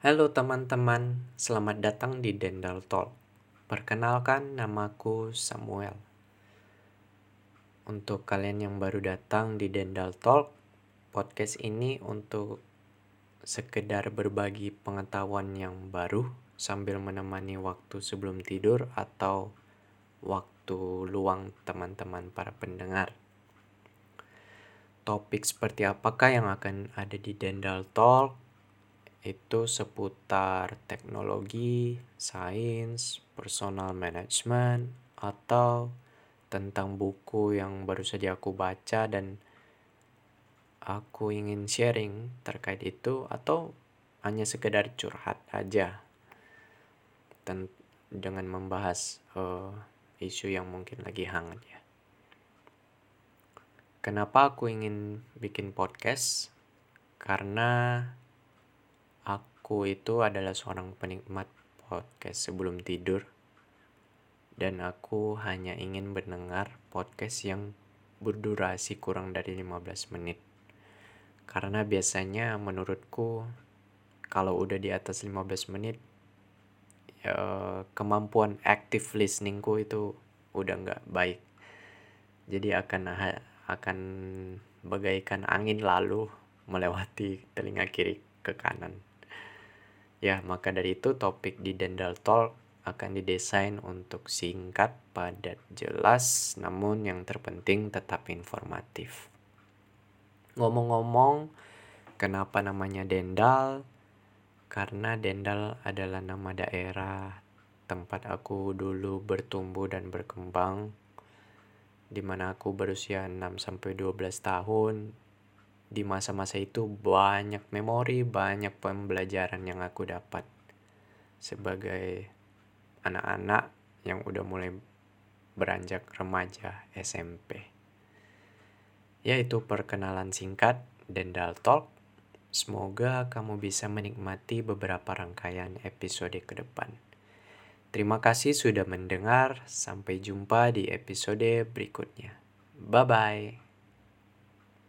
Halo teman-teman, selamat datang di Dendal Talk. Perkenalkan, namaku Samuel. Untuk kalian yang baru datang di Dendal Talk, podcast ini untuk sekedar berbagi pengetahuan yang baru sambil menemani waktu sebelum tidur atau waktu luang teman-teman para pendengar. Topik seperti apakah yang akan ada di Dendal Talk itu seputar teknologi, sains, personal management, atau tentang buku yang baru saja aku baca dan aku ingin sharing terkait itu atau hanya sekedar curhat aja dengan membahas uh, isu yang mungkin lagi hangat ya. Kenapa aku ingin bikin podcast? Karena Aku itu adalah seorang penikmat podcast sebelum tidur dan aku hanya ingin mendengar podcast yang berdurasi kurang dari 15 menit. Karena biasanya menurutku kalau udah di atas 15 menit ya, kemampuan active listeningku itu udah nggak baik. Jadi akan akan bagaikan angin lalu melewati telinga kiri ke kanan. Ya, maka dari itu topik di Dendal Talk akan didesain untuk singkat, padat, jelas, namun yang terpenting tetap informatif. Ngomong-ngomong, kenapa namanya Dendal? Karena Dendal adalah nama daerah tempat aku dulu bertumbuh dan berkembang di mana aku berusia 6 sampai 12 tahun di masa-masa itu banyak memori, banyak pembelajaran yang aku dapat sebagai anak-anak yang udah mulai beranjak remaja SMP. Yaitu perkenalan singkat Dendal Talk. Semoga kamu bisa menikmati beberapa rangkaian episode ke depan. Terima kasih sudah mendengar. Sampai jumpa di episode berikutnya. Bye bye.